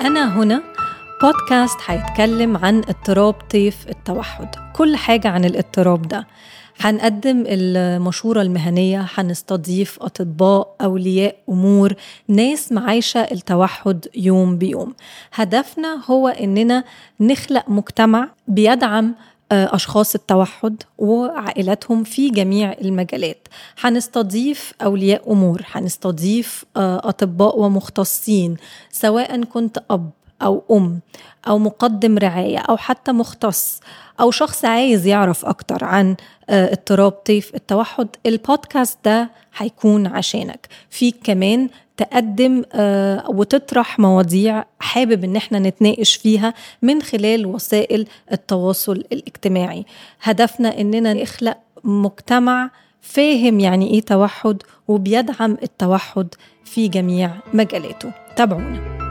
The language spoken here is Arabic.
أنا هنا بودكاست هيتكلم عن اضطراب طيف التوحد. كل حاجة عن الاضطراب ده. هنقدم المشورة المهنية هنستضيف أطباء أولياء أمور ناس معايشة التوحد يوم بيوم. هدفنا هو إننا نخلق مجتمع بيدعم أشخاص التوحد وعائلاتهم في جميع المجالات. هنستضيف أولياء أمور هنستضيف أطباء ومختصين سواء كنت أب أو أم أو مقدم رعاية أو حتى مختص أو شخص عايز يعرف أكتر عن اضطراب طيف التوحد البودكاست ده هيكون عشانك. فيك كمان تقدم وتطرح مواضيع حابب إن إحنا نتناقش فيها من خلال وسائل التواصل الاجتماعي. هدفنا إننا نخلق مجتمع فاهم يعني إيه توحد وبيدعم التوحد في جميع مجالاته. تابعونا.